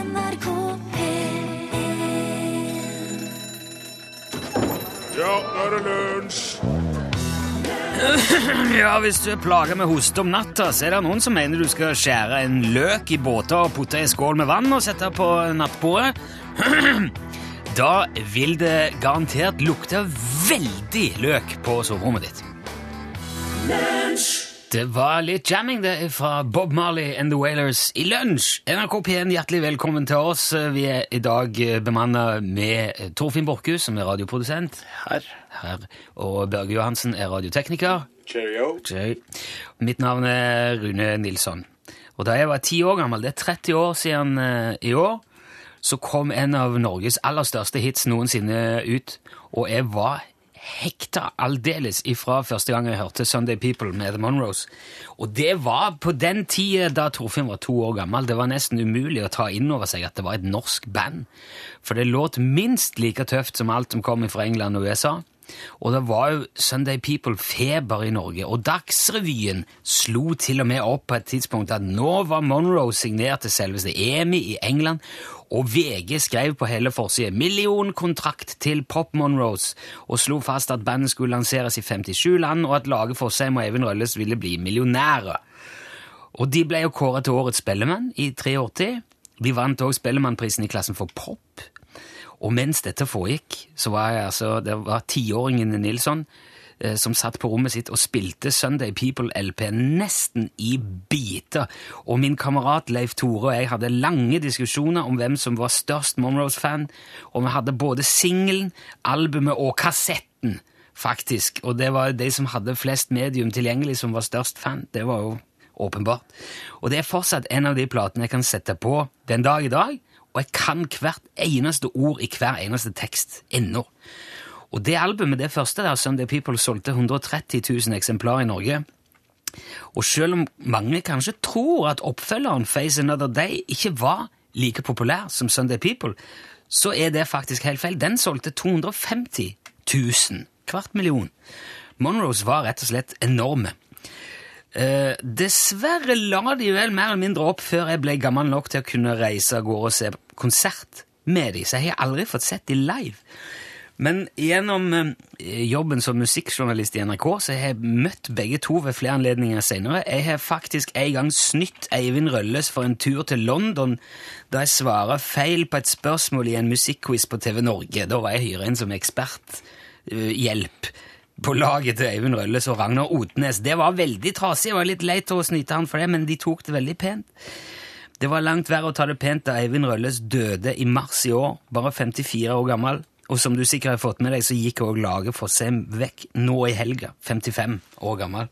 NRK P1 Ja, nå er det lunsj! Ja, Hvis du er plaga med hoste om natta, så er det noen som mener du skal skjære en løk i båter og putte i skål med vann og sette på nattbordet. Da vil det garantert lukte veldig løk på soverommet ditt. Det var litt jamming det fra Bob Marley and The Wailers i lunsj. NRK P1, hjertelig velkommen til oss. Vi er i dag bemanna med Torfinn Borchhus, som er radioprodusent. Her. Her. Og Børge Johansen er radiotekniker. Cheerio. Cheerio. Mitt navn er Rune Nilsson. Og da jeg var ti år gammel, det er 30 år siden eh, i år, så kom en av Norges aller største hits noensinne ut, og jeg var hekta aldeles ifra første gang jeg hørte Sunday People med The Monroes. Og det var på den tida da Torfinn var to år gammel. Det var nesten umulig å ta inn over seg at det var et norsk band. For det låt minst like tøft som alt som kom fra England og USA. Og det var jo Sunday People-feber i Norge, og Dagsrevyen slo til og med opp på et tidspunkt at nå var Monroe signert til selveste EMI i England, og VG skrev på hele forsiden 'Millionkontrakt til Pop Monroes', og slo fast at bandet skulle lanseres i 57 land, og at Lage Fosheim og Eivind Rølles ville bli millionærer. Og de ble jo kåret til Årets Spellemann i 83. De vant også Spellemannprisen i klassen for pop. Og mens dette foregikk, så var jeg altså, det var tiåringen Nilsson som satt på rommet sitt og spilte Sunday People-LP nesten i biter. Og min kamerat Leif Tore og jeg hadde lange diskusjoner om hvem som var størst Monroes-fan, og vi hadde både singelen, albumet og kassetten, faktisk. Og det var de som hadde flest medium tilgjengelig, som var størst fan. Det var jo åpenbart. Og det er fortsatt en av de platene jeg kan sette på den dag i dag, og jeg kan hvert eneste ord i hver eneste tekst ennå. Og det albumet, det første der, Sunday People, solgte 130 000 eksemplarer i Norge. Og selv om mange kanskje tror at oppfølgeren Face Another Day ikke var like populær som Sunday People, så er det faktisk helt feil. Den solgte 250 000, kvart million. Monroes var rett og slett enorme. Eh, dessverre la de vel mer eller mindre opp før jeg ble gammel nok til å kunne reise av gårde og se konsert med de, så jeg har aldri fått sett de live. Men gjennom eh, jobben som musikkjournalist i NRK så har jeg møtt begge to ved flere anledninger senere. Jeg har faktisk en gang snytt Eivind Rølles for en tur til London da jeg svarer feil på et spørsmål i en musikkquiz på TV Norge. Da var jeg hyra inn som eksperthjelp på laget til Eivind Rølles og Ragnar Otnes. Det var veldig trasig. Jeg var litt lei til å snyte han for det, men de tok det veldig pent. Det var langt verre å ta det pent da Eivind Rølles døde i mars i år, bare 54 år gammel. Og som du sikkert har fått med deg, så gikk òg laget Fossheim vekk nå i helga, 55 år gammel.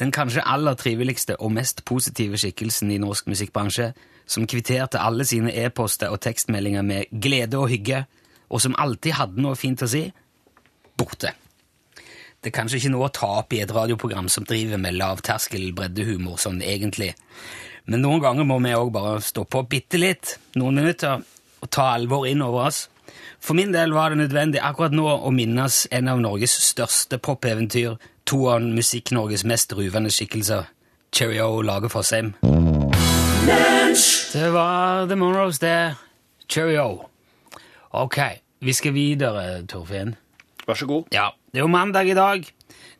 Den kanskje aller triveligste og mest positive skikkelsen i norsk musikkbransje, som kvitterte alle sine e-poster og tekstmeldinger med glede og hygge, og som alltid hadde noe fint å si, borte. Det er kanskje ikke noe å ta opp i et radioprogram som driver med lavterskel breddehumor sånn egentlig, men noen ganger må vi òg bare stoppe opp bitte litt, noen minutter, og ta alvor inn over oss. For min del var det nødvendig akkurat nå å minnes en av Norges største popeventyr, to av Musikk-Norges mest ruvende skikkelser, Cheerio Lage Fossheim. Det var The Monroes, det. Cheerio. Ok, vi skal videre, Torfinn. Vær så god. Ja, det er jo mandag i dag.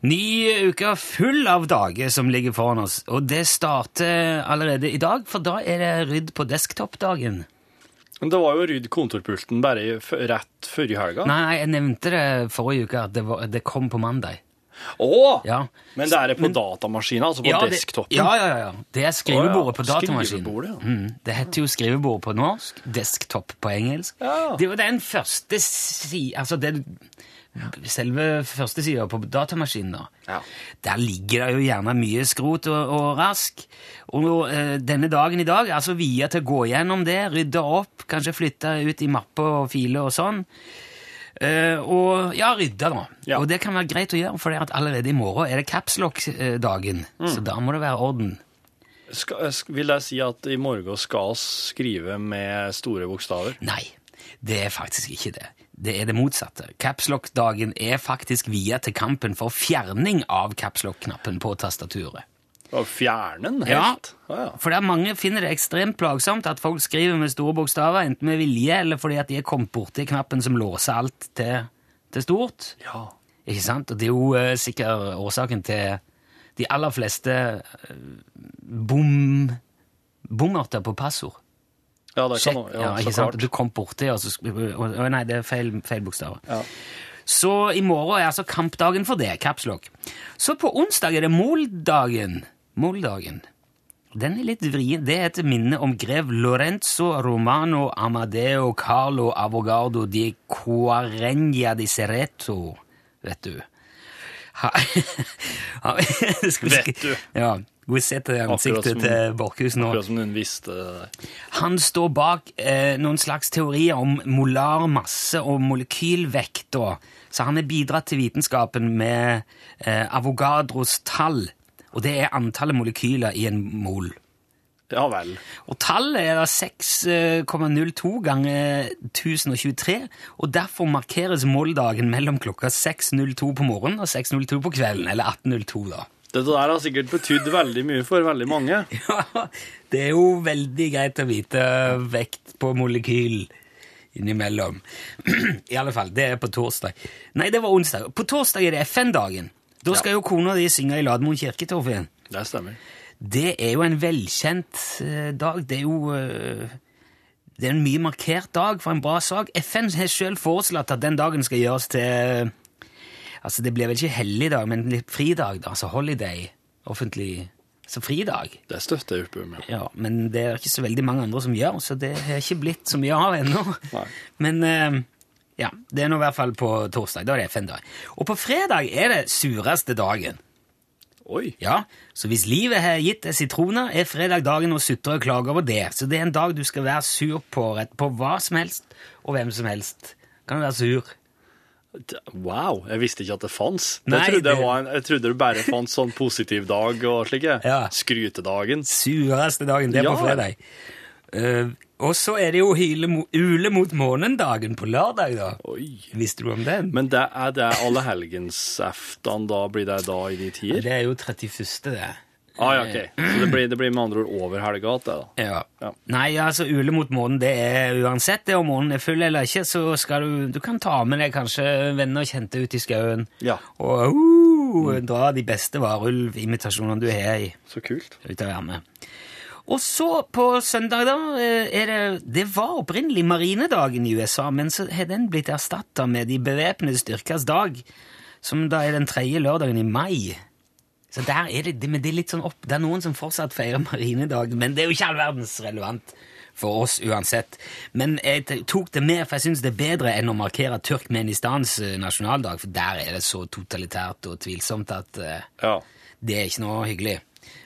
Ny uke full av dager som ligger foran oss, og det starter allerede i dag, for da er det rydd på desktop-dagen. Men det var jo rydd kontorpulten bare rett før i helga. Nei, jeg nevnte det forrige uke, at det, var, det kom på mandag. Å! Ja. Men det er på datamaskinen, altså på ja, det, desktopen? ja, ja, ja. Det er skrivebordet på datamaskinen. Skrivebordet, ja. Mm, det heter jo skrivebord på norsk, desktop på engelsk. Ja. Det var den første si... Altså, det, selve første sida på datamaskinen, da. Ja. Der ligger det jo gjerne mye skrot og, og rask. Og eh, denne dagen i dag altså via til å gå gjennom det, rydde opp, kanskje flytte ut i mapper og filer og sånn. Eh, og ja, rydde, da. Ja. Og det kan være greit å gjøre, for allerede i morgen er det capslock-dagen. Mm. Så da må det være orden. Skal, vil jeg si at i morgen skal vi skrive med store bokstaver? Nei, det er faktisk ikke det. Det er det motsatte. Capslock-dagen er faktisk via til kampen for fjerning av capslock-knappen på tastaturet. Og fjerne den helt? Ja, ja. For mange finner det ekstremt plagsomt at folk skriver med store bokstaver, enten med vilje eller fordi at de er kommet borti knappen som låser alt til, til stort. ja. Ikke sant? Og det er jo uh, sikkert årsaken til de aller fleste uh, bom... bommerter på passord. Ja, det kan også- ja, ja, ikke klart. Du kom borti, og så sk- å, Nei, det er feil, feil bokstaver. Ja. Så i morgen er altså kampdagen for det, Kapslokk. Så på onsdag er det måldagen. Måldagen. Den er litt vrien. Det er et minne om grev Lorenzo Romano Amadeo Carlo Avogado di Cuarenia di Sereto, vet du. Ha, ha, Vet du. Ja. Skal vi se til ansiktet som- til Borchhus nå. Akkurat som hun visste det. Han står bak eh, noen slags teorier om molar masse og molekylvekt. Så han har bidratt til vitenskapen med eh, Avogadros tall. Og det er antallet molekyler i en mol. Ja vel. Og tallet er da 6,02 ganger 1023, og derfor markeres måldagen mellom klokka 6.02 på morgenen og 6.02 på kvelden, eller 18.02 da. Dette der har sikkert betydd veldig mye for veldig mange. Ja, det er jo veldig greit å vite vekt på molekyl innimellom. I alle fall, det er på torsdag. Nei, det var onsdag. På torsdag er det FN-dagen. Da skal jo kona di synge i Lademoen kirke, Torfinn. Det stemmer. Det er jo en velkjent eh, dag. Det er jo eh, Det er en mye markert dag for en bra sak. FN har selv foreslått at den dagen skal gjøres til Altså, det blir vel ikke helligdag, men litt fridag, da. Altså holiday. Offentlig Så fridag. Det støtter jeg opp om. Ja. Ja, men det er ikke så veldig mange andre som gjør, så det har ikke blitt så mye av ennå. Nei. Men uh, ja, det er nå i hvert fall på torsdag. Da er det FN-dag. Og på fredag er det sureste dagen. Oi. Ja, Så hvis livet har gitt deg sitroner, er fredag dagen å sutre og klage over det. Så det er en dag du skal være sur på på hva som helst og hvem som helst. Kan du være sur. Wow, jeg visste ikke at det fantes. Nei, Jeg trodde, det en, jeg trodde det bare fantes sånn positiv dag og slike. Ja. Skrytedagen. Sureste dagen, det er på Ja. fredag. Uh, og så er det jo hyle mo ule mot månen-dagen på lørdag, da. Oi. Visste du om den? Men det er det allehelgensaften, da blir det da i de tider? Det er jo 31., det. Ah, ja, ok. Så det blir, det blir med andre ord over helga igjen, da. Ja. Ja. Nei, altså ule mot månen, det er uansett det om månen er full eller ikke, så skal du Du kan ta med deg kanskje venner og kjente ut i skauen. Ja. Og uh, dra de beste varulvimitasjonene du har i Så kult. ut av ermet. Og så på søndag, da, eh, er det Det var opprinnelig marinedagen i USA, men så har den blitt erstatta med De bevæpnede styrkers dag, som da er den tredje lørdagen i mai. Så der er det, men det er litt sånn opp, det er noen som fortsatt feirer marinedag, men det er jo ikke all verdens relevant for oss uansett. Men jeg tok det med, for jeg syns det er bedre enn å markere Turkmenistans eh, nasjonaldag, for der er det så totalitært og tvilsomt at uh, Ja. det er ikke noe hyggelig.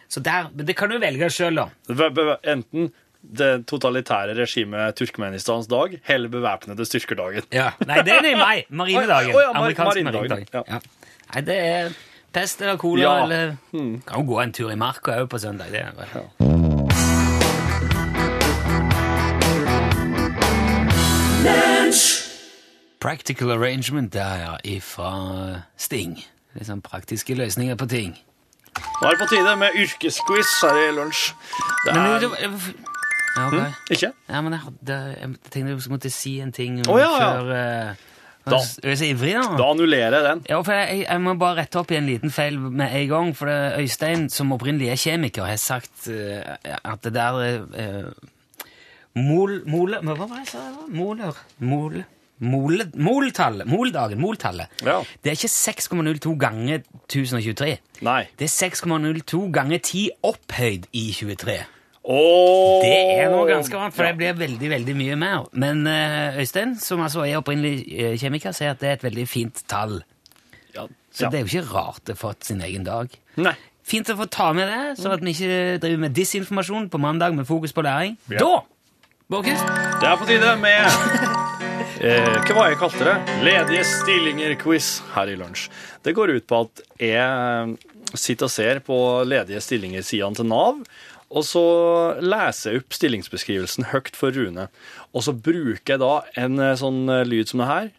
Så der, men det kan du velge sjøl, da. Enten det totalitære regimet Turkmenistans dag, eller bevæpnede styrkerdagen. Ja. Nei, det er i meg. Marinedagen. Oh, ja, mar- Amerikansk marinedagen, marinedag. ja. Ja. Nei, det er pest eller cola, Ja. eller Kan jo gå en tur i marka òg på søndag. Det er vel. Practical arrangement der, ja, ifra Sting. Litt sånn praktiske løsninger på ting. Nå er det på tide med yrkesquiz her i lunsj. Det Men er det, det, ja, ok. Ikke? Ja, men jeg, hadde, jeg tenkte jeg måtte si en ting oh, ja, ja. før uh, Da- Er jeg så ivrig, da? Da annullerer jeg den. Ja, for jeg, jeg må bare rette opp i en liten feil med en gang. For det, Øystein, som opprinnelig er kjemiker, har sagt uh, at det der uh, Mol... Mole... Hva var det jeg sa? Moler... Mol... mol, moltallet. Moldagen. Moltallet. Ja. Det er ikke 6,02 ganger 1023. Nei. Det er 6,02 ganger 10 opphøyd i 23. Åh! Det er noe ganske annet, for det blir veldig veldig mye mer. Men eh, Øystein, som altså er opprinnelig eh, kjemiker, sier at det er et veldig fint tall. Ja. Så det er jo ikke rart det har fått sin egen dag. Nei. Fint å få ta med det, så at vi ikke driver med disinformasjon på mandag med fokus på læring. Ja. Da, Borchhus, Det er på tide med eh, Hva var jeg kalte det? Ledige stillinger-quiz her i lunsj. Det går ut på at jeg eh, sitter og ser på ledige stillinger-sidene til Nav, og så leser jeg opp stillingsbeskrivelsen høyt for Rune. Og så bruker jeg da en eh, sånn eh, lyd som det her.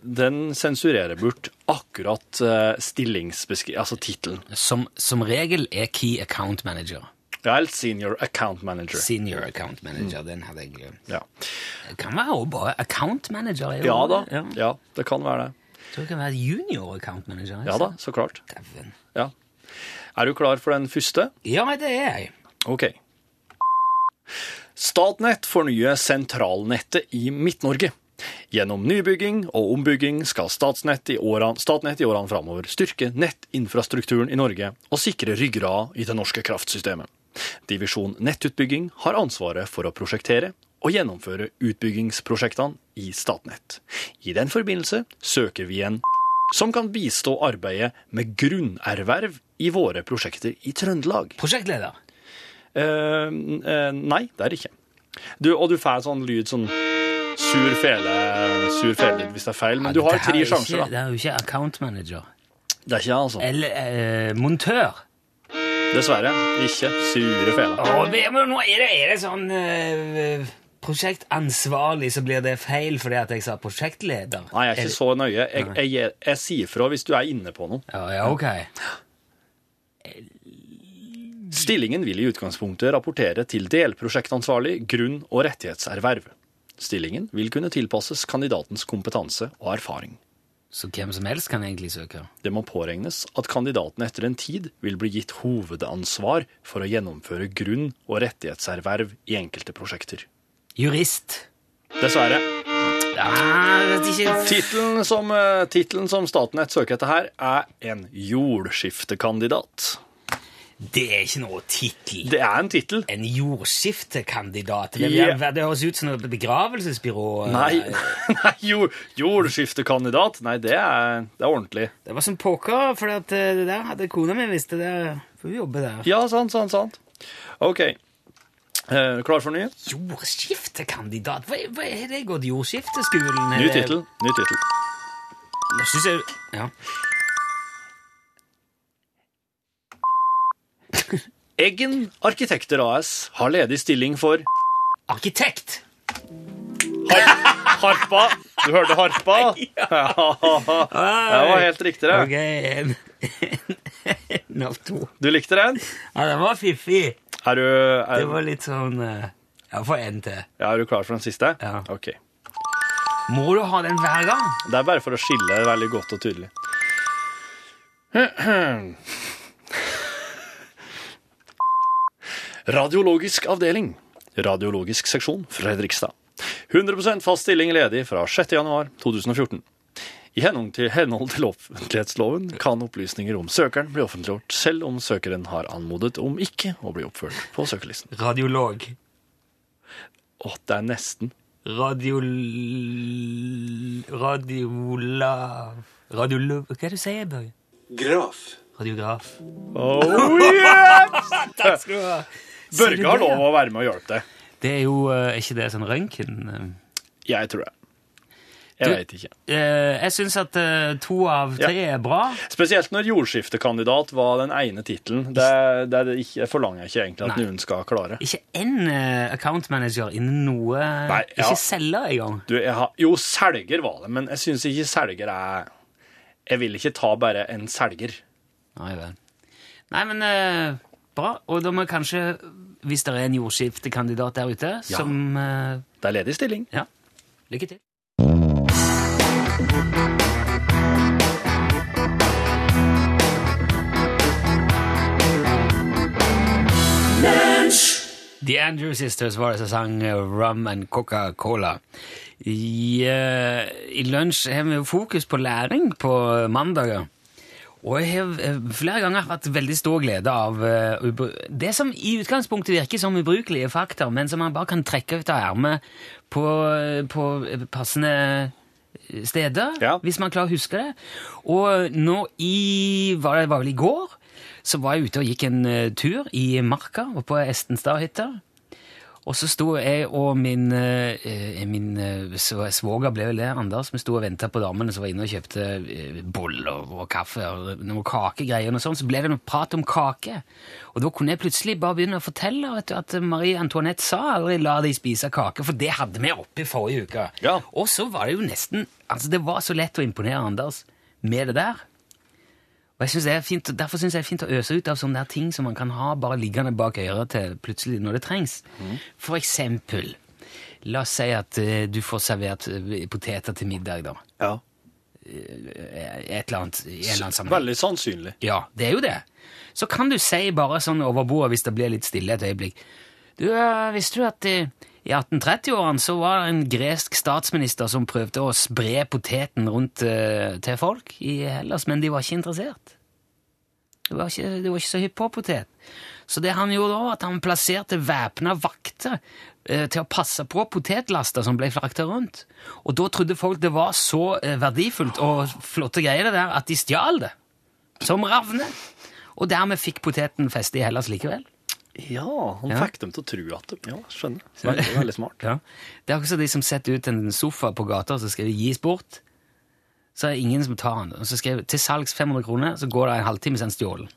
Den sensurerer bort akkurat stillingsbeskrivelsen. Altså tittelen. Som, som regel er Key Account Manager. Ja, eller Senior Account Manager. Senior Account Manager, den hadde jeg glemt. Ja, Det kan være jo bare Account Manager. er jo- ja da. Ja. Ja, det kan være det. Jeg tror det kan være Junior Account Manager. ikke Ja da, så klart. Dæven. Ja. Er du klar for den første? Ja, det er jeg. Ok. Statnett fornyer sentralnettet i Midt-Norge. Gjennom nybygging og ombygging skal Statnett i årene, Statnett i årene framover styrke nettinfrastrukturen i Norge og sikre ryggrad i det norske kraftsystemet. Divisjon nettutbygging har ansvaret for å prosjektere og gjennomføre utbyggingsprosjektene i Statnett. I den forbindelse søker vi en som kan bistå arbeidet med grunnerverv i våre prosjekter i Trøndelag. Prosjektleder. Eh, eh, nei, det er det ikke. Du, og du får sånn lyd sånn sur fele, sur fele hvis det er feil, men du har tre er sjanser, ikke- da. Det er jo ikke Account Manager. Det er ikke altså. Eller eh, montør. Dessverre. Ikke sure fele. Å, men nå er det, er det sånn eh, prosjektansvarlig, så blir det feil fordi at jeg sa prosjektleder. Nei, jeg er ikke så nøye. Jeg, jeg, jeg, jeg sier fra hvis du er inne på noe. Ja, ja, ok. Stillingen vil i utgangspunktet rapportere til delprosjektansvarlig grunn- og rettighetserverv. Stillingen vil kunne tilpasses kandidatens kompetanse og erfaring. Så hvem som helst kan egentlig søke. Det må påregnes at kandidaten etter en tid vil bli gitt hovedansvar for å gjennomføre grunn- og rettighetserverv i enkelte prosjekter. Jurist. Dessverre. Ja. Tittelen som, eh, som Statnett søker etter her, er en jordskiftekandidat. Det er ikke noe tittel. Det er en tittel. En jordskiftekandidat. Det, yeah. det høres ut som et begravelsesbyrå. Nei, nei jord, jordskiftekandidat. Nei, det er, det er ordentlig. Det var som pokker, for eh, det der hadde kona mi visst det. For hun jobber der. Ja, sant, sant, sant. Ok. Eh, klar for ny? Jordskiftekandidat? Hva, hva er det gått jordskifteskolen? Ny tittel. Ny tittel. Jeg synes jeg... Ja. Eggen Arkitekter AS har ledig stilling for Arkitekt! har Harpa. Du hørte Harpa? Ja. Det var helt riktig, det. Ok, en, en av to. Du likte den? Ja, den var fiffig. Er du, Det er, var litt sånn... eh, Ja, få en til. ja, er du klar for den siste? Ja. Ok. Må du ha den hver gang? Det er bare for å skille veldig godt og tydelig. Radiologisk avdeling. Radiologisk seksjon, Fredrikstad. 100 fast stilling ledig fra 6. januar 2014. I henhold til, henhold til offentlighetsloven kan opplysninger om søkeren bli offentliggjort selv om søkeren har anmodet om ikke å bli oppført på søkerlisten. Radiolog. Å, det er nesten. Radiol... Radiola... Radiolo... Hva er det du sier, Børge? Graf. Radiograf. Oh, yes! Takk skal du ha. Børge har lov å være med og hjelpe deg. Det er jo eh, Er ikke det sånn røntgen? eh? Jeg tror det. Jeg veit ikke. Eh, jeg syns at eh, to av tre er bra. Spesielt når jordskiftekandidat var den ene tittelen. Det, det, det forlanger jeg ikke egentlig at Nei. noen skal klare. Ikke én uh, account manager innen noe Nei, ja. Ikke selger engang. Du, har, jo, selger var det, men jeg syns ikke selger er Jeg vil ikke ta bare en selger. Nei vel. Nei, men uh, bra. Og da må jeg kanskje, hvis det er en jordskiftekandidat der ute, Ja. som uh, Det er ledig stilling. Ja. Lykke til. The Andrew Sisters var det som sang Rum and Coca-Cola. I, uh, I lunsj har vi jo fokus på læring på mandager. Og jeg har eh, flere ganger hatt veldig stor glede av uh, det som i utgangspunktet virker som ubrukelige fakta, men som man bare kan trekke ut av ermet på, på passende steder, Ja. hvis man klarer å huske det. Og nå i var det var vel i går, så var jeg ute og gikk en eh, tur i marka oppe på Estenstadhytta. Og så sto jeg og min, eh, min eh, svoger, ble vel det, Anders, vi sto og venta på damene som var inne og kjøpte eh, boller og kaffe og noen kakegreier. og sånn, Så ble det noe prat om kake. Og da kunne jeg plutselig bare begynne å fortelle du, at Marie Antoinette sa aldri 'la de spise kake', for det hadde vi oppe i forrige uke. Ja. Og så var det jo nesten Altså, det var så lett å imponere Anders med det der. Og jeg synes det er fint, Derfor syns jeg det er fint å øse ut av sånne der ting som man kan ha bare liggende bak øret til plutselig når det trengs. For eksempel, la oss si at uh, du får servert uh, poteter til middag, da. Ja. Et eller annet, i en eller annen sammenheng. Veldig sannsynlig. Ja, det er jo det. Så kan du si bare sånn over bordet hvis det blir litt stille et øyeblikk. Du, visste du at i 1830-årene så var det en gresk statsminister som prøvde å spre poteten rundt eh, til folk i Hellas, men de var ikke interessert. Det var ikke, det var ikke så hypp på potet. Så det han gjorde da, at han plasserte væpna vakter eh, til å passe på potetlaster som ble frakta rundt. Og da trodde folk det var så eh, verdifullt og flotte greier det der at de stjal det. Som ravner. Og dermed fikk poteten feste i Hellas likevel. Ja, han Ja. fikk dem til å tro at det, Ja, skjønner. Veldig, veldig smart. Ja. Det er akkurat som de som setter ut en sofa på gata og så skriver 'gis bort'. Så er det ingen som tar den. Og så skriver 'til salgs 500 kroner', så går det en halvtime, så stjålen.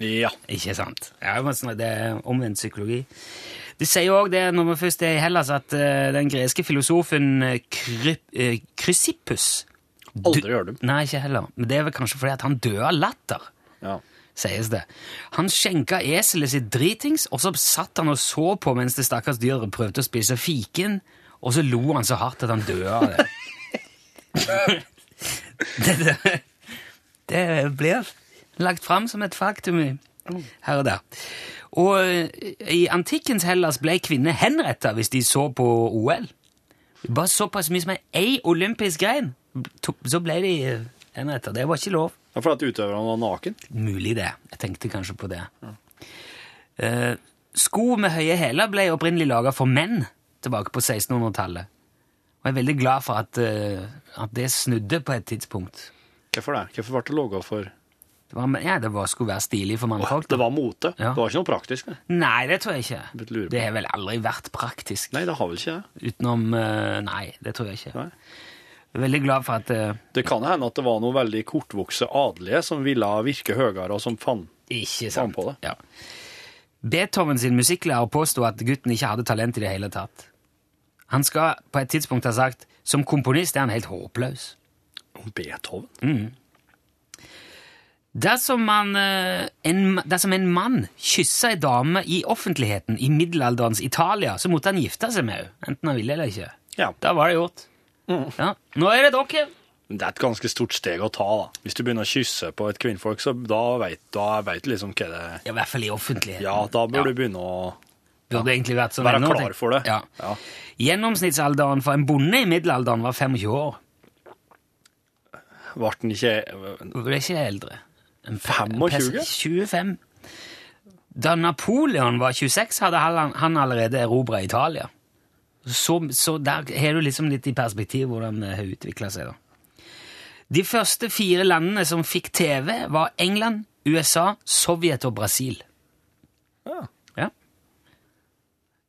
Ja. Ikke sant? Ja, sånn- det er omvendt psykologi. De sier òg det, når vi først er i Hellas, at eh, den greske filosofen uh, Chrysippus Aldri hørt dem. Nei, ikke heller. Men det er vel kanskje fordi at han døde av latter, Ja. Sies det. Han skjenka eselet sitt dritings, og så satt han og så på mens det stakkars dyret prøvde å spise fiken, og så lo han så hardt at han døde av det. det, det, det blir lagt fram som et faktum her og der. Og eh, i antikkens Hellas ble kvinner henretta hvis de så på OL. Bare såpass mye som ei olympisk grein, så ble de eh, henretta. Det var ikke lov. Ja, For at utøverne var naken? Mulig det. Jeg tenkte kanskje på det. Eh, sko med høye hæler ble opprinnelig laga for menn tilbake på 1600-tallet. Og jeg er veldig glad for at, eh, at det snudde på et tidspunkt. Hvorfor det? Hvorfor ble det laga for Det, var, ja, det var, skulle være stilig for mannfolk. Det var mote? Ja. Det var ikke noe praktisk? det. Nei, det tror jeg ikke. Det har vel aldri vært praktisk. Nei, det har vel ikke det. Utenom eh, Nei, det tror jeg ikke. Nei. Veldig glad for at uh, Det kan hende at det var noen veldig kortvokse adelige som ville virke høyere, og som fant Ikke sant. på det. Ja. Beethoven sin musikklærer påstod at gutten ikke hadde talent i det hele tatt. Han skal på et tidspunkt ha sagt som komponist er han helt håpløs. om Beethoven. Dersom, man, eh, en, dersom en mann kyssa ei dame i offentligheten i middelalderens Italia, så måtte han gifte seg med henne, enten han ville eller ikke. Ja. Da var det gjort. Ja. Nå er det dere. Det er et ganske stort steg å ta. da. Hvis du begynner å kysse på et kvinnfolk, så da vet, du liksom hva det. Ja, I hvert fall i offentligheten. Ja, da bør Ja. du begynne å Burde egentlig vært sånn være ennå, klar for det. Ja. Ja. Gjennomsnittsalderen for en bonde i middelalderen var 25 år. Ble den ikke Du ble ikke eldre. En 25? 25. Da Napoleon var 26, hadde han, han allerede erobra Italia. Så, så der har du liksom litt i perspektiv hvordan det har utvikla seg. da. De første fire landene som fikk TV, var England, USA, Sovjet og Brasil. Ja. Ja.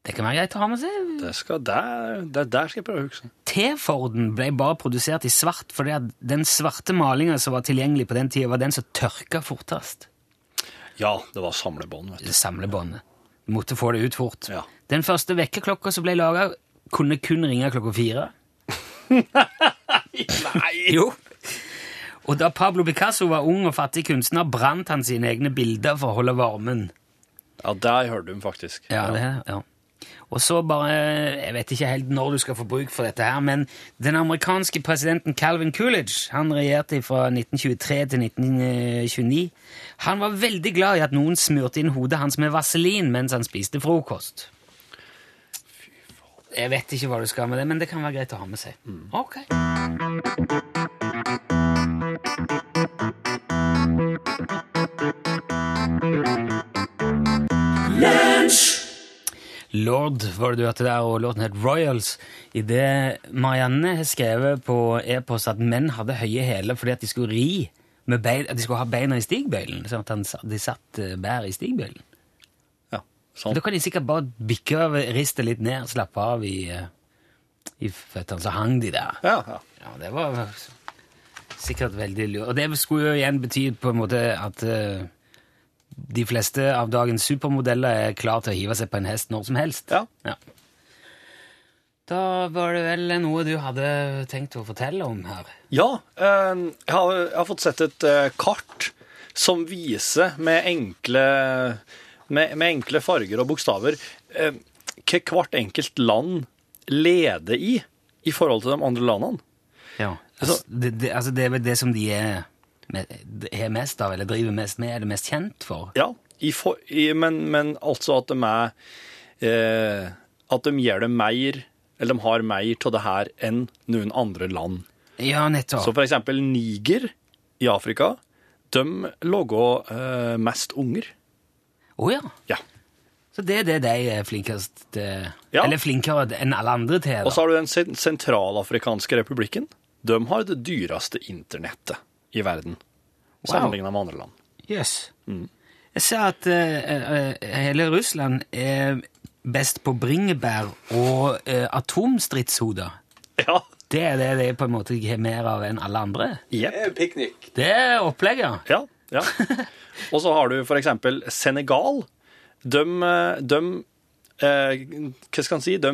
Det kan være greit å ha med seg. Det skal, der, der, der skal jeg prøve å huske. T-Forden ble bare produsert i svart fordi at den svarte malinga som var tilgjengelig på den tida, var den som tørka fortest. Ja, det var samlebånd, vet du. Samlebåndet. Måtte få det ut fort. Ja. Den første vekkerklokka som ble laga, kunne kun ringe klokka fire. Nei! Jo. Og da Pablo Picasso var ung og fattig kunstner, brant han sine egne bilder for å holde varmen. Ja, der hørte hun faktisk. Ja, det, ja. Og så bare Jeg vet ikke helt når du skal få bruk for dette her, men den amerikanske presidenten Calvin Coolidge, han regjerte fra 1923 til 1929, han var veldig glad i at noen smurte inn hodet hans med vaselin mens han spiste frokost. Jeg vet ikke hva du skal med det, men det kan være greit å ha med seg. Ok. Lord var det du hørte der, og låten het Royals. I det Marianne har skrevet på e-post at menn hadde høye hæler fordi at de skulle ri med bein, at de skulle ha beina i stigbøylen. Sånn at de satt bær bedre i stigbøylen. Ja. Sånn. Da kan de sikkert bare bikke over, riste litt ned, slappe av i, eh, i føttene, så hang de der. Ja, ja. Ja, det var sikkert veldig lurt. Og det skulle jo igjen bety på en måte at uh, de fleste av dagens supermodeller er klar til å hive seg på en hest når som helst. Ja. Da var det vel noe du hadde tenkt å fortelle om her. Ja, eh, jeg har, jeg har fått sett et kart som viser med enkle, med, med enkle farger og bokstaver eh, hva hvert enkelt land leder i i forhold til de andre landene. Ja. Altså, det, det, altså, det er vel det som de er, er mest av, eller driver mest med, er det mest kjent for. Ja, i for, i, men, men altså at de er eh, At de gjør det mer, eller de har mer av det her enn noen andre land. Ja, nettopp. Så for eksempel Niger i Afrika, de lager eh, mest unger. Å ja. Ja. Så det er det de er flinkest til. Ja. Eller flinkere enn alle andre til. Og så har du den sen- sentralafrikanske republikken. De har det dyreste internettet i verden, sammenlignet med andre land. Jøss. Mm. Jeg ser at uh, uh, hele Russland er best på bringebær og uh, atomstridshoder. Ja, Det er det de på en måte har mer av enn alle andre. Yep. Det er Piknik. Det er opplegget. Ja, ja. Og så har du eksempel Senegal. De, eh, de eh, Hva skal en si? De,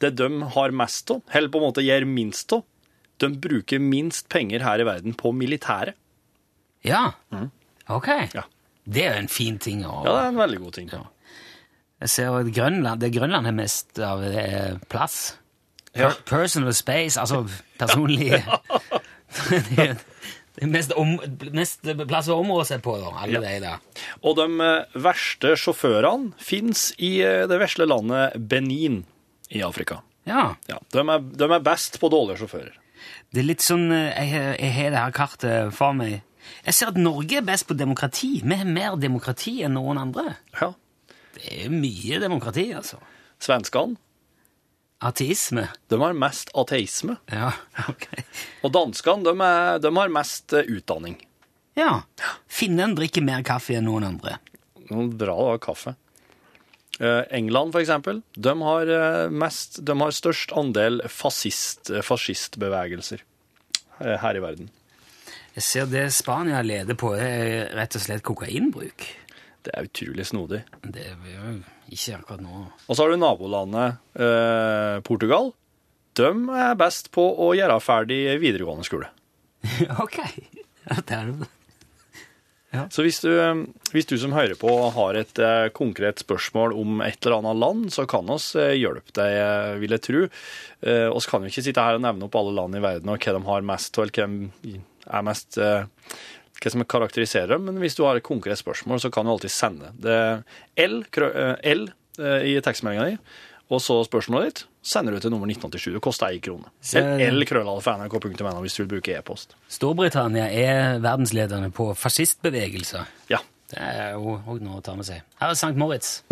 det de har mest av, eller på en måte gjør minst av, de bruker minst penger her i verden på militæret. Ja. Ok. Mm. Ja. Det er jo en fin ting å Ja, det er en veldig god ting. Jeg ser at Grønland, det Grønland har mest av, det er plass. Ja. Personal space, altså personlig Mest, om, mest plass å områ seg på, da, alle de der. Og de eh, verste sjåførene fins i eh, det vesle landet Benin i Afrika. Ja. Ja, de, er, de er best på dårlige sjåfører. Det er litt sånn eh, Jeg, jeg har det her kartet for meg. Jeg ser at Norge er best på demokrati. Vi har mer demokrati enn noen andre. Ja. Det er mye demokrati, altså. Svenskene Ateisme. de har mest ateisme. Ja, ok. Og danskene de, er, de har mest eh, utdanning. Ja. Finnen drikker mer kaffe enn noen andre. Noe Bra da, kaffe. Eh, England, for eksempel, de har, eh, mest, de har størst andel fascist, eh, fascistbevegelser eh, her i verden. Jeg ser det Spania leder på, er rett og slett kokainbruk. Det er utrolig snodig. Det er jo ikke akkurat nå. Og så har du nabolandet eh, Portugal. De er best på å gjøre ferdig videregående skole. ok. Ja, det er det. Så hvis du, eh, hvis du som hører på har et eh, konkret spørsmål om et eller annet land, så kan oss eh, hjelpe deg, vil jeg tro. Eh, oss kan jo ikke sitte her og nevne opp alle land i verden og hva de har mest, og hva de er mest eh, hva som karakteriserer dem, men hvis du har et konkret spørsmål, så kan du alltid sende det L, krø- eh, L eh, i tekstmeldinga di, og så spørsmålet ditt sender du til nummer 1987. Det koster én krone. Så- L krøllalfa.nrk.no hvis du vil bruke e-post. Storbritannia er verdensledende på fascistbevegelser. Ja. Det er jo òg noe å ta med seg. Her er St. Moritz.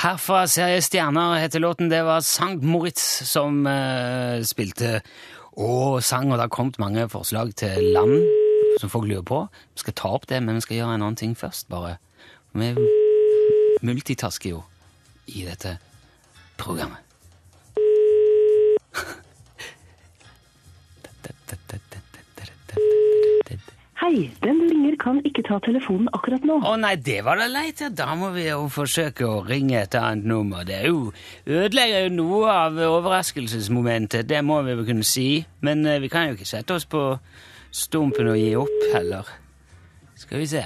Herfra ser jeg stjerner, heter låten. Det var Sankt Moritz som eh, spilte og sang, og det har kommet mange forslag til land som folk lurer på. Vi skal ta opp det, men vi skal gjøre en annen ting først, bare. Vi multitasker jo i dette programmet. Hei, den du ringer kan ikke ta telefonen akkurat nå. Å nei, det var da leit. ja. Da må vi jo forsøke å ringe et annet nummer. Det er jo ødelegger jo noe av overraskelsesmomentet, det må vi vel kunne si. Men eh, vi kan jo ikke sette oss på stumpen og gi opp heller. Skal vi se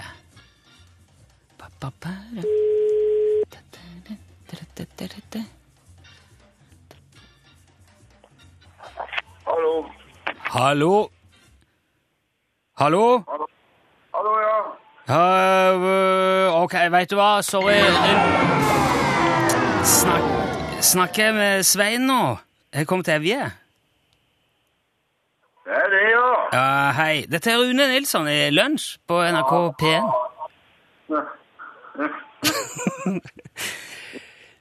Ba, ba, ba, da. Hallo. Hallo? Hallo? Hallo, ja. Øh, ok, vet du hva, sorry. Snak, snakker jeg med Svein nå? Jeg kom til Evje. Det er det, ja. Ja, hei. Dette er Rune Nilsson i Lunsj på NRK P1.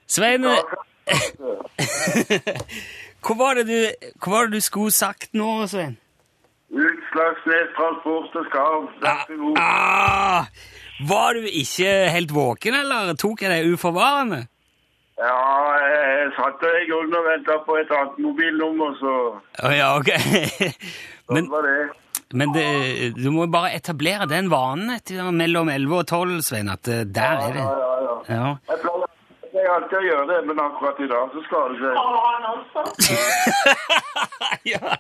Svein, Hva var det du, hva var det du skulle sagt nå, Svein? Utslagsnes Transport og Skarv. Vær. Ah, var du ikke helt våken, eller tok jeg deg uforvarende? Ja, jeg satt i grunnen og venta på et annet mobilnummer, så oh, ja, ok. sånn Men, var det. men det, du må bare etablere den vanen etter mellom 11 og 12, Svein, at eh, der er det. Ja, ja, ja. Ja. Jeg pleier jeg alltid å gjøre det, men akkurat i dag så skal det seg. ja.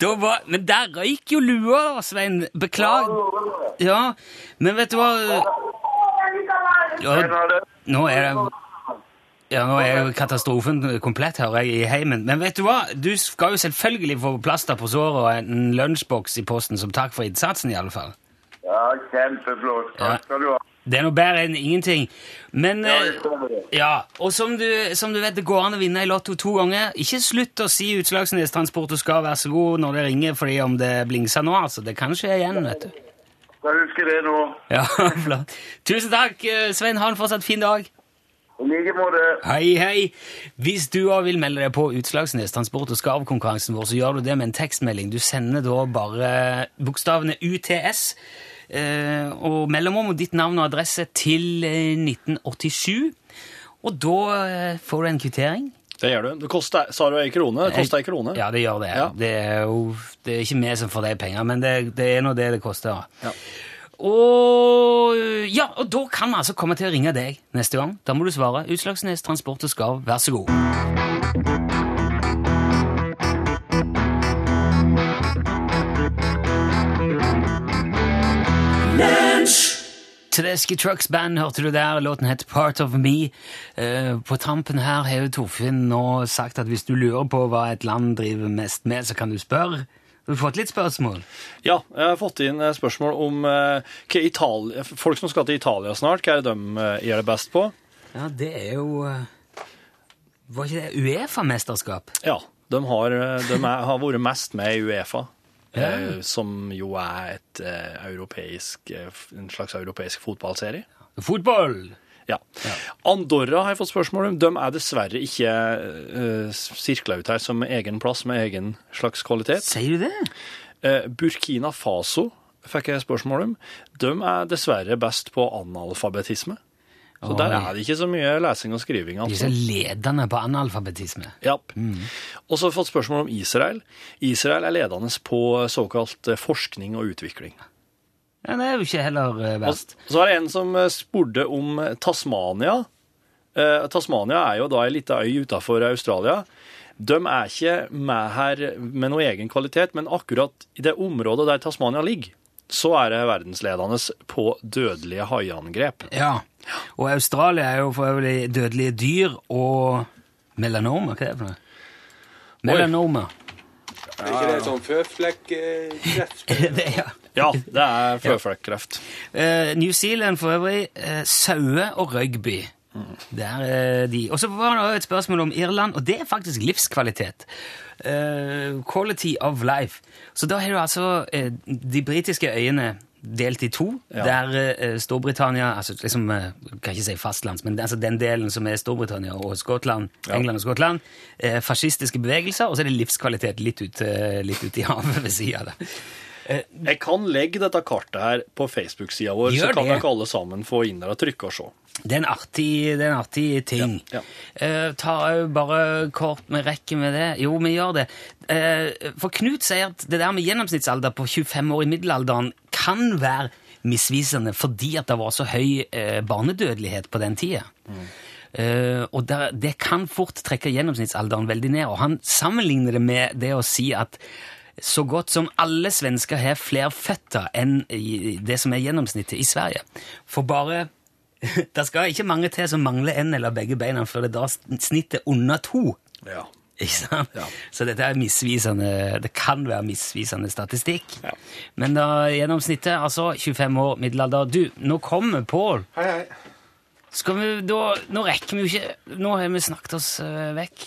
Var, men der røyk jo lua, Svein. Beklager. Ja, men vet du hva ja, Nå er det ja, nå er jo katastrofen komplett, hører jeg, i heimen. Men vet du hva? Du skal jo selvfølgelig få plaster på såret og en lunsjboks i posten som takk for innsatsen, i alle fall. Ja, kjempeflott. Takk skal du ha. Det er noe bedre enn ingenting. Men Ja, eh. Ja, og som du, som du vet, det går an å vinne i Lotto to ganger. Ikke slutt å si Utslagsnes Transport og skal være så god når det ringer fordi om det blingser nå, altså. Det kan skje igjen, vet du. Jeg husker det nå. Ja, flott. Tusen takk, eh, Svein. Ha en fortsatt fin dag. I like måte. Hei, hei. Hvis du òg vil melde deg på Utslagsnes Transport og Skarv-konkurransen vår, så gjør du det med en tekstmelding. Du sender da bare bokstavene UTS og mellomrom og ditt navn og adresse til eh, 1987. Og da eh, får du en kvittering. Det gjør du. Det koster, sa du ei krone? Det koster ei krone. Ja, det gjør det. Ja. Det er jo det er ikke vi som får de penger, men det, det er nå det det koster. Ja. Og ja, og da kan vi altså komme til å ringe deg neste gang. Da må du svare Utslagsnes Transport og Skarv, vær så god. Tedeschi Trucks Band hørte du der. Låten het Part of Me. Uh, på tampen her har jo Torfinn nå sagt at hvis du lurer på hva et land driver mest med, så kan du spørre. Du har fått litt spørsmål. Ja, jeg har fått inn eh, spørsmål om uh, hva Italia, folk som skal til Italia snart. Hva er det de uh, gjør det best på? Ja, det er jo eh, Var ikke det Uefa-mesterskap? Ja, de har, eh, de er, har vært mest med i Uefa. Ja. eh, Som jo er et uh, europeisk, uh, en slags europeisk fotballserie. Fotball! Ja. Andorra har jeg fått spørsmål om. De er dessverre ikke uh, sirkla ut her som egen plass med egen slags kvalitet. Sier du det? Burkina Faso fikk jeg spørsmål om. De er dessverre best på analfabetisme. Så der er det ikke så mye lesing og skriving. De er så altså. ledende på analfabetisme. Ja. Og så har vi fått spørsmål om Israel. Israel er ledende på såkalt eh, forskning og utvikling. Ja, Det er jo ikke heller verst. Og så var det en som eh, spurte om eh, Tasmania. Eh, Tasmania er jo da ei lita øy utafor Australia. De er ikke med her med noe egen kvalitet, men akkurat i det området der Tasmania ligger, så er det verdensledende på dødelige haiangrep. Ja. Og Australia er jo for øvrig dødelige dyr og melanomer. Hva er det for noe? Melanomer. Er ikke det sånn føflekkreft? ja. Ja, det er føflekkreft. Uh, New Zealand for øvrig, uh, sauer og rugby. Der er de. Og så var det et spørsmål om Irland, og det er faktisk livskvalitet. Uh, quality of life. Så da har du altså uh, de britiske øyene delt i to, Ja. der uh, Storbritannia altså liksom, eh, kan ikke si fastlands, men altså den delen som er Storbritannia og Skottland, Ja. England og Skottland, eh, fascistiske bevegelser, og så er det livskvalitet litt ut, eh, litt ut i havet ved siden av det. Jeg kan legge dette kartet her på Facebook-sida vår, Gjør så kan dere alle sammen få inn der og trykke og se. Det er en artig, er en artig ting. Ja, Eh, ta jeg bare kort med rekke med det? Jo, vi gjør det. Eh, for Knut sier at det der med gjennomsnittsalder på 25 år i middelalderen kan være misvisende fordi at det var så høy eh, barnedødelighet på den tida. Eh, og der, det kan fort trekke gjennomsnittsalderen veldig ned. Og han sammenligner det med det å si at så godt som alle svensker har flere føtter enn det som er gjennomsnittet i Sverige. For bare Det skal ikke mange til som mangler en eller begge beina før det da snittet under to. Ja. Ikke sant? Ja. Så dette er misvisende, det kan være misvisende statistikk. Ja. Men da gjennomsnittet, altså 25 år middelalder Du, nå kommer Pål. Hei, hei. Skal vi da Nå rekker vi jo ikke Nå har vi snakket oss eh, vekk.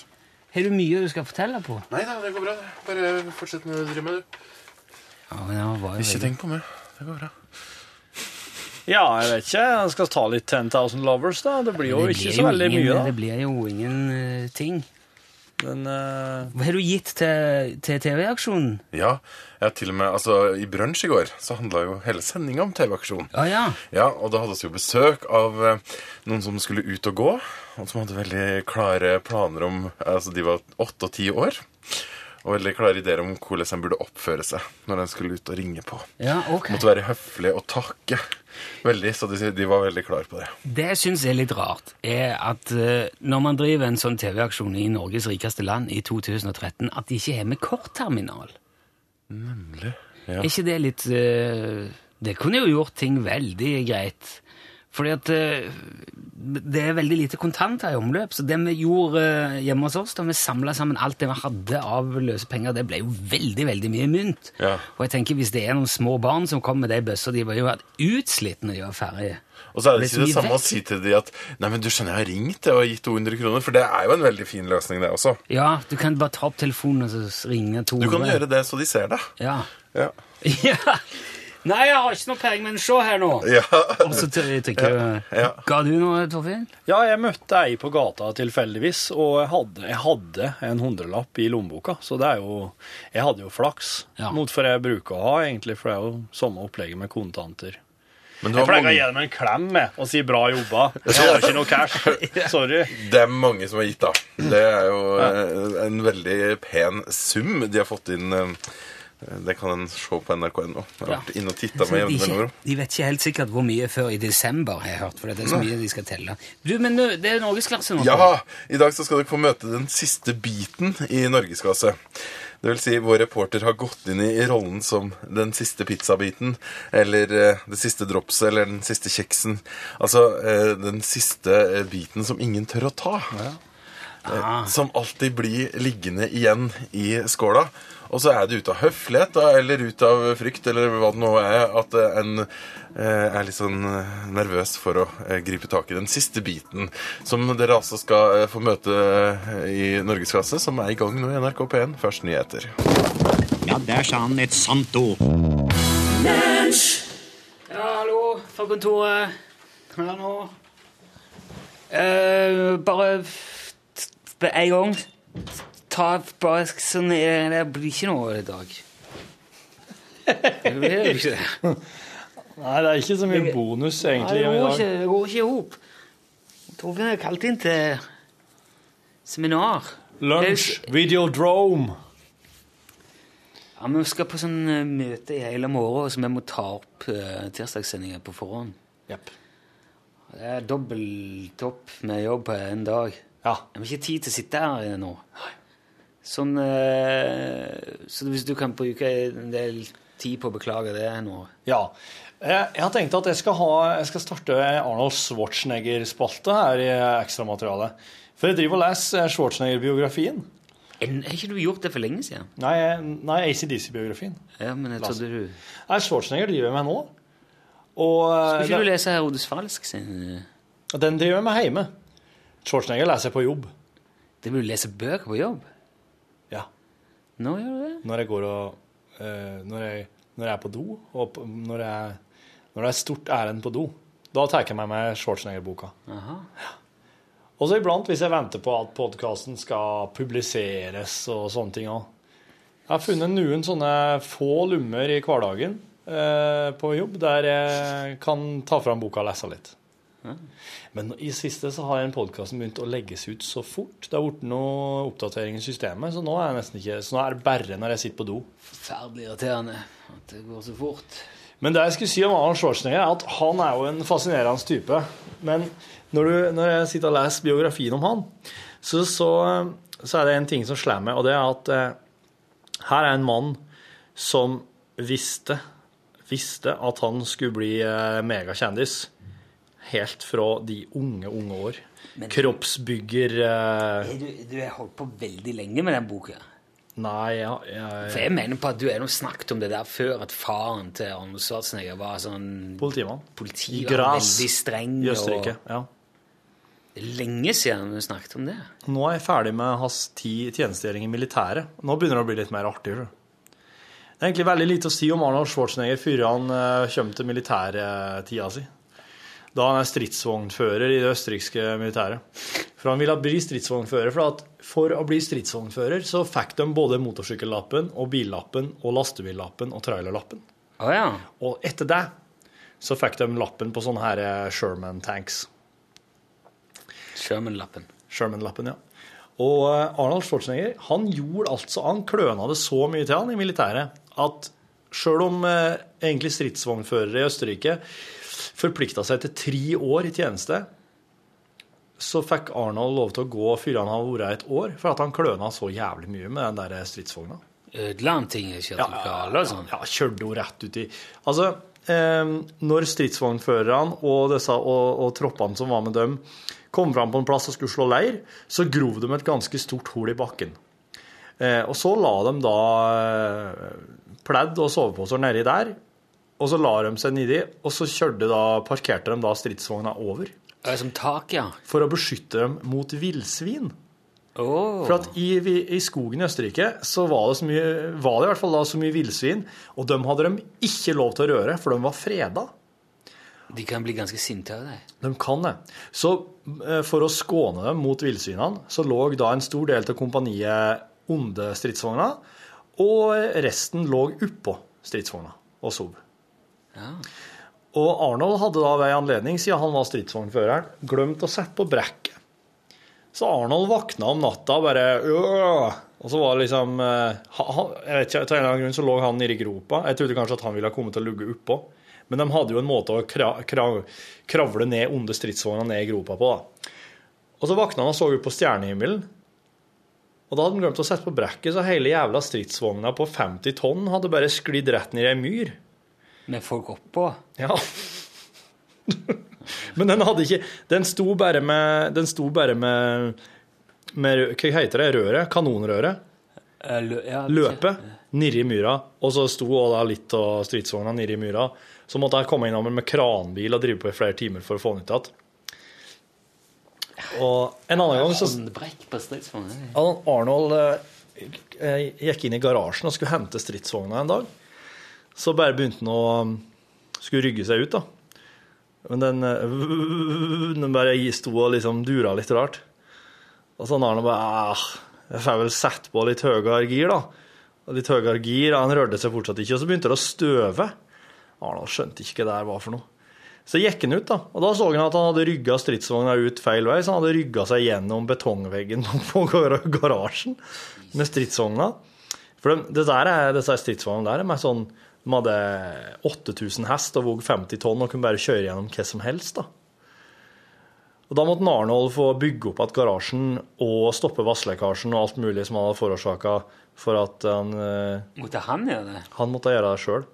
Har du mye du skal fortelle på? Nei da, det går bra. Bare fortsett med det du driver med, du. Ja, men jeg var jo Ikke veldig- tenk på meg. Det går bra. ja, jeg vet ikke. Jeg skal ta litt 10,000 lovers, da. Det blir jo Det ikke blir så veldig ingen, mye, da. Det blir jo ingenting. Men uh... Hva har du gitt til, til TV-aksjonen? Ja, har til og med, altså I brunsj i går så handla jo hele sendinga om TV-aksjon. Ja, ja. Ja, og da hadde vi jo besøk av eh, noen som skulle ut og gå, og som hadde veldig klare planer om Altså, de var åtte og ti år. Og veldig klare ideer om hvordan en burde oppføre seg når en skulle ut og ringe på. Ja, ok. Måtte være høflig og takke. Veldig, Så de, de var veldig klare på det. Det jeg syns er litt rart, er at eh, når man driver en sånn TV-aksjon i Norges rikeste land i 2013, at de ikke har med kortterminal. Nemlig. Er Ja. ikke det litt uh, Det kunne jo gjort ting veldig greit. Fordi at eh, det er veldig lite kontanter i omløp. Så det vi gjorde eh, hjemme hos oss, da vi samla sammen alt det vi hadde av løse penger, det ble jo veldig veldig mye mynt. Ja. Og jeg tenker hvis det er noen små barn som kommer med de bøssa, de var jo utslitt når de var ferdige. Og så er det Det ikke det samme samme å si til de at Nei, men du skjønner, jeg har ringt og gitt 200 kroner, for det er jo en veldig fin løsning, det også. Ja, du kan bare ta opp telefonen og så ringe to Du kan gjøre det så de ser det. Ja. Ja. Nei, jeg har ikke noe penger, men se her nå. ja. Og så trykker du Ja. Ga du noe, Torfinn? ja, jeg møtte ei på gata tilfeldigvis, og jeg hadde, jeg hadde en hundrelapp i lommeboka. Så det er jo Jeg hadde jo flaks Ja. mot for jeg bruker å ha, egentlig, for det er jo samme opplegget med kontanter. Men du Jeg har pleier å gi dem en klem med, og si 'bra jobba'. Jeg har ikke noe cash. Sorry. det er mange som har gitt, da. Det er jo eh, en veldig pen sum de har fått inn. Eh, Det kan en se på nrk.no. Jeg har Ja. vært inne og titta med de, jevne mellomrom. de vet ikke helt sikkert hvor mye før i desember, har jeg hørt. For det er så mye de skal telle. Du, men det er norgesklasse nå. Ja! I dag så skal dere få møte den siste biten i Norgesklasse. Det vil si, vår reporter har gått inn i rollen som den siste pizzabiten, eller eh, det siste dropset, eller den siste kjeksen. Altså eh, den siste biten som ingen tør å ta. Eh, Som alltid blir liggende igjen i skåla. Og så er det ut av høflighet da, eller ut av frykt eller hva det nå er, at eh, en eh, er litt sånn eh, nervøs for å eh, gripe tak i den siste biten, som dere altså skal eh, få møte eh, i Norgesklasse, som er i gang nå i NRK P1. Først nyheter. Ja, der sa han et sant ord. Ja, hallo, fra kontoret. Her nå. Eh, bare med en gang. Ta bare sånn eh, Det blir ikke noe i dag. Det blir jo ikke det. Nei, det er ikke så mye bonus, egentlig Nei, det går ikke, det går ikke i hop. Torfinn er kalt inn til seminar. Lunsj, videodrome. Ja, men Vi skal på sånn eh, møte i hele morgen, så vi må ta opp uh, tirsdagssendinga på forhånd. Yep. Det er dobbelt opp med jobb på en dag. Ja. Jeg har ikke tid til å sitte her nå. Sånn, eh, så hvis du kan bruke en del tid på å beklage det nå ja. Jeg, jeg har tenkt at jeg skal, ha, jeg skal starte Arnold Schwarzenegger-spalte her i ekstramaterialet. For jeg driver og leser Schwarzenegger-biografien. Har ikke du gjort det for lenge siden? Nei, nei ACDC-biografien. Ja, men jeg trodde du Nei, Schwarzenegger driver jeg med nå. Og Skal ikke det... du lese Herodes Falsk sin eh, den driver jeg med hjemme. Schwarzenegger leser jeg på jobb. Det vil du lese bøker på jobb? Ja. Nå gjør du det? Når jeg går og eh, når, jeg, når jeg er på do, og på, når, jeg, når det er stort ærend på do, da tar jeg med meg Schwarzenegger-boka. Og så iblant, hvis jeg venter på at podkasten skal publiseres og sånne ting òg. Jeg har funnet noen sånne få lummer i hverdagen eh, på jobb der jeg kan ta fram boka og lese litt. Men i siste så har den podkasten begynt å legges ut så fort. Det har blitt noe oppdatering i systemet, så nå er, ikke, så nå er det bare når jeg sitter på do. Forferdelig irriterende at det går så fort. Men det jeg skulle si om Arnold Schwarzenegger, er at han er jo en fascinerende type. Men når, du, når jeg sitter og leser biografien om han, så, så, så er det en ting som slår meg, og det er at eh, her er en mann som visste, visste at han skulle bli eh, megakjendis helt fra de unge, unge år. Men- Kroppsbygger eh, Du, du har holdt på veldig lenge med den boka. Nei, ja, For jeg, mener på at du har snakket om det der før, at faren til Arnold Schwarzenegger var sånn politimann. politi, I var veldig streng. i Østerrike. Og Ja. det er lenge siden du snakket om det. Nå er jeg ferdig med hans tid tjenestegjøring i militæret. Nå begynner det å bli litt mer artig. tror. Det er egentlig veldig lite å si om Arnold Schwarzenegger før han uh, kommer til militærtida si. Da han er stridsvognfører i det østerrikske militæret. For han ville bli stridsvognfører. For, at for å bli stridsvognfører så fikk de både motorsykkellappen og billappen og lastebillappen og trailerlappen. Oh, ja. Og etter det så fikk de lappen på sånne her eh, Sherman-tanks. Sherman-lappen. Sherman-lappen, ja. Og eh, Arnold Schwarzenegger han gjorde altså, han kløna det så mye til han i militæret at sjøl om eh, egentlig stridsvognførere i Østerrike forplikta seg til tre år i tjeneste, så fikk Arnold lov til å gå før han hadde vært et år, for at han kløna så jævlig mye med den der stridsvogna. Ødela han ting? Kjørte ja, gale sånn? Ja, kjørte jo rett uti Altså, eh, når stridsvognførerne og, og, og troppene som var med dem, kom fram på en plass og skulle slå leir, så grov de et ganske stort hull i bakken. Eh, og så la de da eh, pledd og soveposer nedi der, og så la de seg nedi, og så da, parkerte de da stridsvogna over. Er som tak, ja. For å beskytte dem mot villsvin. Oh. For at i, i, skogen i Østerrike så var det, så mye, var det i hvert fall da så mye villsvin, og dem hadde de ikke lov til å røre, for de var freda. De kan bli ganske sinte av det. De kan det. Så eh, for å skåne dem mot villsvinene, så lå da en stor del av kompaniet under stridsvogna, og resten lå oppå stridsvogna og sov. Og Arnold hadde da ved anledning, siden han var stridsvognføreren, glemt å sette på brekket. Så Arnold våkna om natta bare øh, Og så var det liksom eh, han, jeg vet ikke, Av en eller annen grunn så lå han nedi gropa. Jeg trodde kanskje at han ville komme til å lugge oppå. Men de hadde jo en måte å kra, kra, kravle ned onde stridsvogner ned i gropa på. da. Og så våkna han og så ut på stjernehimmelen. Og da hadde han glemt å sette på brekket, så hele jævla stridsvogna på 50 tonn hadde bare sklidd rett ned i ei myr. Med folk oppå? Ja. Men den hadde ikke Den sto bare med Den sto bare med, med Hva heter det? Røret? Kanonrøret? Lø, ja, Løpet nedi myra. Og så sto da litt av stridsvogna nedi myra. Så måtte jeg komme innom med kranbil og drive på i flere timer for å få den ut igjen. Og en annen gang så? Arnold eh, gikk inn i garasjen og skulle hente stridsvogna en dag. Så bare begynte han å skulle rygge seg ut, da. Men den, øh, den bare sto og liksom dura litt rart. Og så Arne bare ah, Jeg får vel sette på litt høyere gir, da. Og litt høyere gir, Han rørte seg fortsatt ikke, og så begynte det å støve. Arnold skjønte ikke hva det der var for noe. Så gikk han ut, da, og da så han at han hadde rygga stridsvogna ut feil vei. Så han hadde rygga seg gjennom betongveggen på garasjen med stridsvogna. For det, det der er, disse stridsvognene der er mer sånn De hadde 8000 hest og vog 50 tonn og kunne bare kjøre gjennom hva som helst. da. Og Da måtte Arnold få bygge opp igjen garasjen og stoppe vannlekkasjen og alt mulig som han hadde forårsaka for at han Måtte han gjøre det? Han måtte gjøre det sjøl.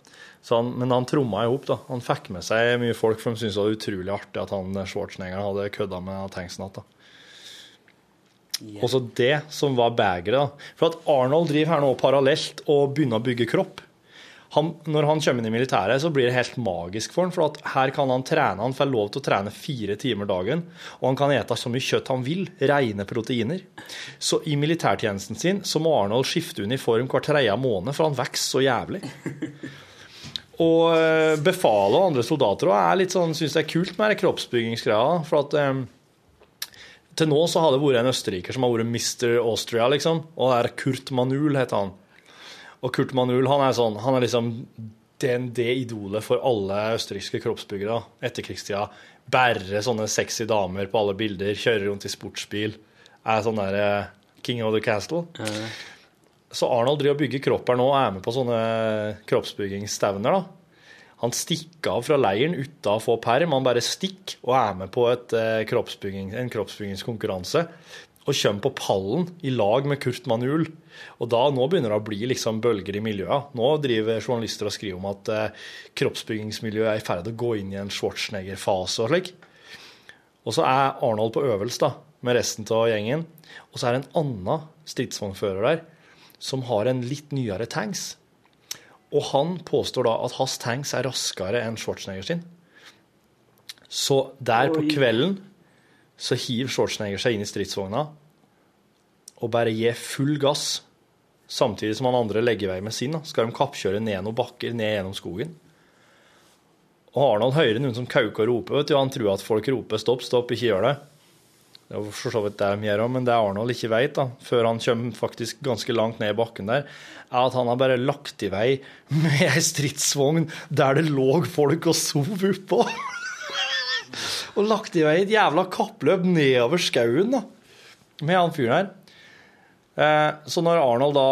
Men han tromma i hop. da. Han fikk med seg mye folk, for de syntes det var utrolig artig at han Schwarzenegger hadde kødda med tanksen igjen. Yeah. Og så det som var begeret. da. For at Arnold driver her nå parallelt og begynner å bygge kropp. Han, når han kommer inn i militæret, så blir det helt magisk for han, for her kan han trene. Han får lov til å trene fire timer dagen, og han kan ete så mye kjøtt han vil. Rene proteiner. Så i militærtjenesten sin så må Arnold skifte uniform hver tredje måned, for han vokser så jævlig. Og eh, befalet og andre soldater òg sånn, syns det er kult med kroppsbyggingsgreia. For at eh, til nå så har det vært en østerriker som har vært Mr. Austria, liksom. Og det er Kurt Manul, heter han. Og Kurt Manuel han er sånn, han er liksom den, det idolet for alle østerrikske kroppsbyggere etterkrigstida. Bærer sånne sexy damer på alle bilder, kjører rundt i sportsbil. Er sånn der eh, King of the Castle. Så Arnold driver og bygger kropp her nå og er med på sånne kroppsbyggingsstevner. da. Han stikker av fra leiren uten å få perm. Han bare stikker og er med på et, eh, kroppsbygging, en kroppsbyggingskonkurranse. Og kommer på pallen i lag med Kurt Manuel. Og da, nå begynner det å bli liksom bølger i miljøet. Nå driver journalister og skriver om at eh, kroppsbyggingsmiljøet er i ferd med å gå inn i en Schwarzenegger-fase og slik. Og så er Arnold på øvelse da, med resten av gjengen. Og så er det en annen stridsvognfører der som har en litt nyere tanks. Og han påstår da at hans tanks er raskere enn Schwarzenegger sin. Så der på kvelden så hiver Schwarzenegger seg inn i stridsvogna og bare gir full gass, samtidig som han andre legger vei med sin. Skal de kappkjøre ned noen bakker, ned gjennom skogen. Og Arnold hører noen som kauker og roper, vet du, han tror at folk roper 'stopp, stopp, ikke gjør det'. Det er for så vidt det de gjør òg, men det Arnold ikke vet, da, før han kommer faktisk ganske langt ned i bakken der, er at han har bare lagt i vei med ei stridsvogn der det lå folk og sov oppå. Og lagt i vei et jævla kappløp nedover skauen da, med han fyren her. Eh, så når Arnold da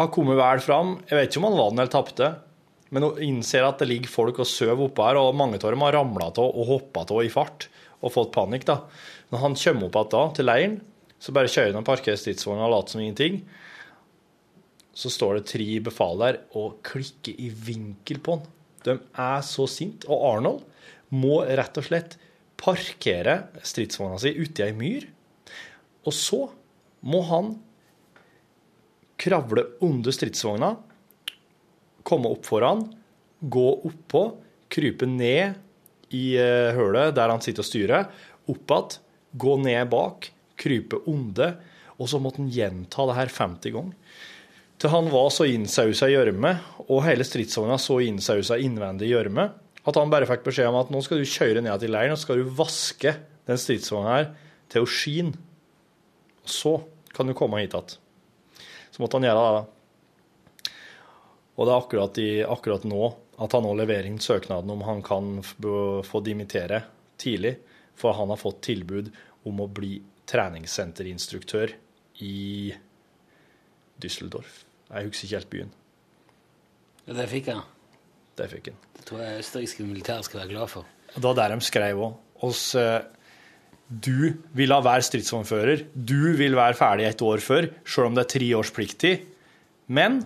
har kommet vel fram, jeg vet ikke om han vant eller tapte, men hun innser at det ligger folk og sover oppe her, og mange av dem har ramla av og hoppa av i fart og fått panikk. da. Når han kommer opp igjen til leiren, så bare kjører han og parkerer stridsvogna og later som ingenting. Så står det tre befal der og klikker i vinkel på han. De er så sinte. Og Arnold må rett og slett parkere stridsvogna si uti ei myr. Og så må han kravle under stridsvogna, komme opp foran, gå oppå, krype ned i eh, hølet der han sitter og styrer, opp igjen, gå ned bak, krype under, og så måtte han gjenta det her 50 ganger. Til han var så innsausa i gjørme, og hele stridsvogna så innsausa innvendig i gjørme, at han bare fikk beskjed om at nå skal du kjøre ned til leiren og skal du vaske den stridsvogna her til å skine. Så kan du komme hit igjen. Så måtte han gjøre det. da. Og det er akkurat, i, akkurat nå at han nå leverer inn søknaden om han kan få dimittere tidlig, for han har fått tilbud om å bli treningssenterinstruktør i Düsseldorf. Jeg husker ikke helt byen. Ja, det fikk jeg. Det fikk han. Det tror jeg østerrikske militære skal være glad for. Og det var der de skrev òg. Oss eh, Du vil ha hver stridsvognfører. Du vil være ferdig et år før, sjøl om det er tre års plikttid. Men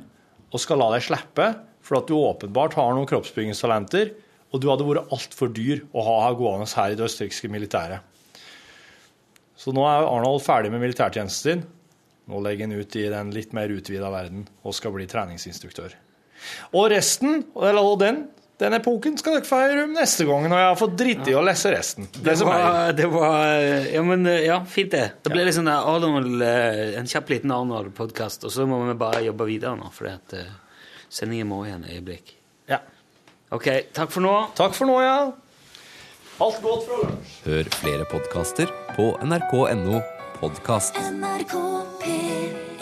vi skal la deg slippe, for at du åpenbart har noen kroppsbyggingstalenter, og du hadde vært altfor dyr å ha her gående her i det østerrikske militæret. Så nå er Arnold ferdig med militærtjenesten sin. Nå legger han ut i den litt mer utvida verden og skal bli treningsinstruktør. Og resten, eller den, den epoken skal dere få høre om neste gang når jeg har fått dritt i å lese resten. Det Det som er. var, det var Ja, men ja, fint det. Det ble ja. liksom Arnold, eh, en kjapp liten Arnold-podkast, og så må vi bare jobbe videre nå, fordi at eh, sendingen må igjen et øyeblikk. Ja. Ok, takk for nå. Takk for nå, ja. Alt godt fra lunsj. Hør flere podkaster på nrk.no podkast. NRK P1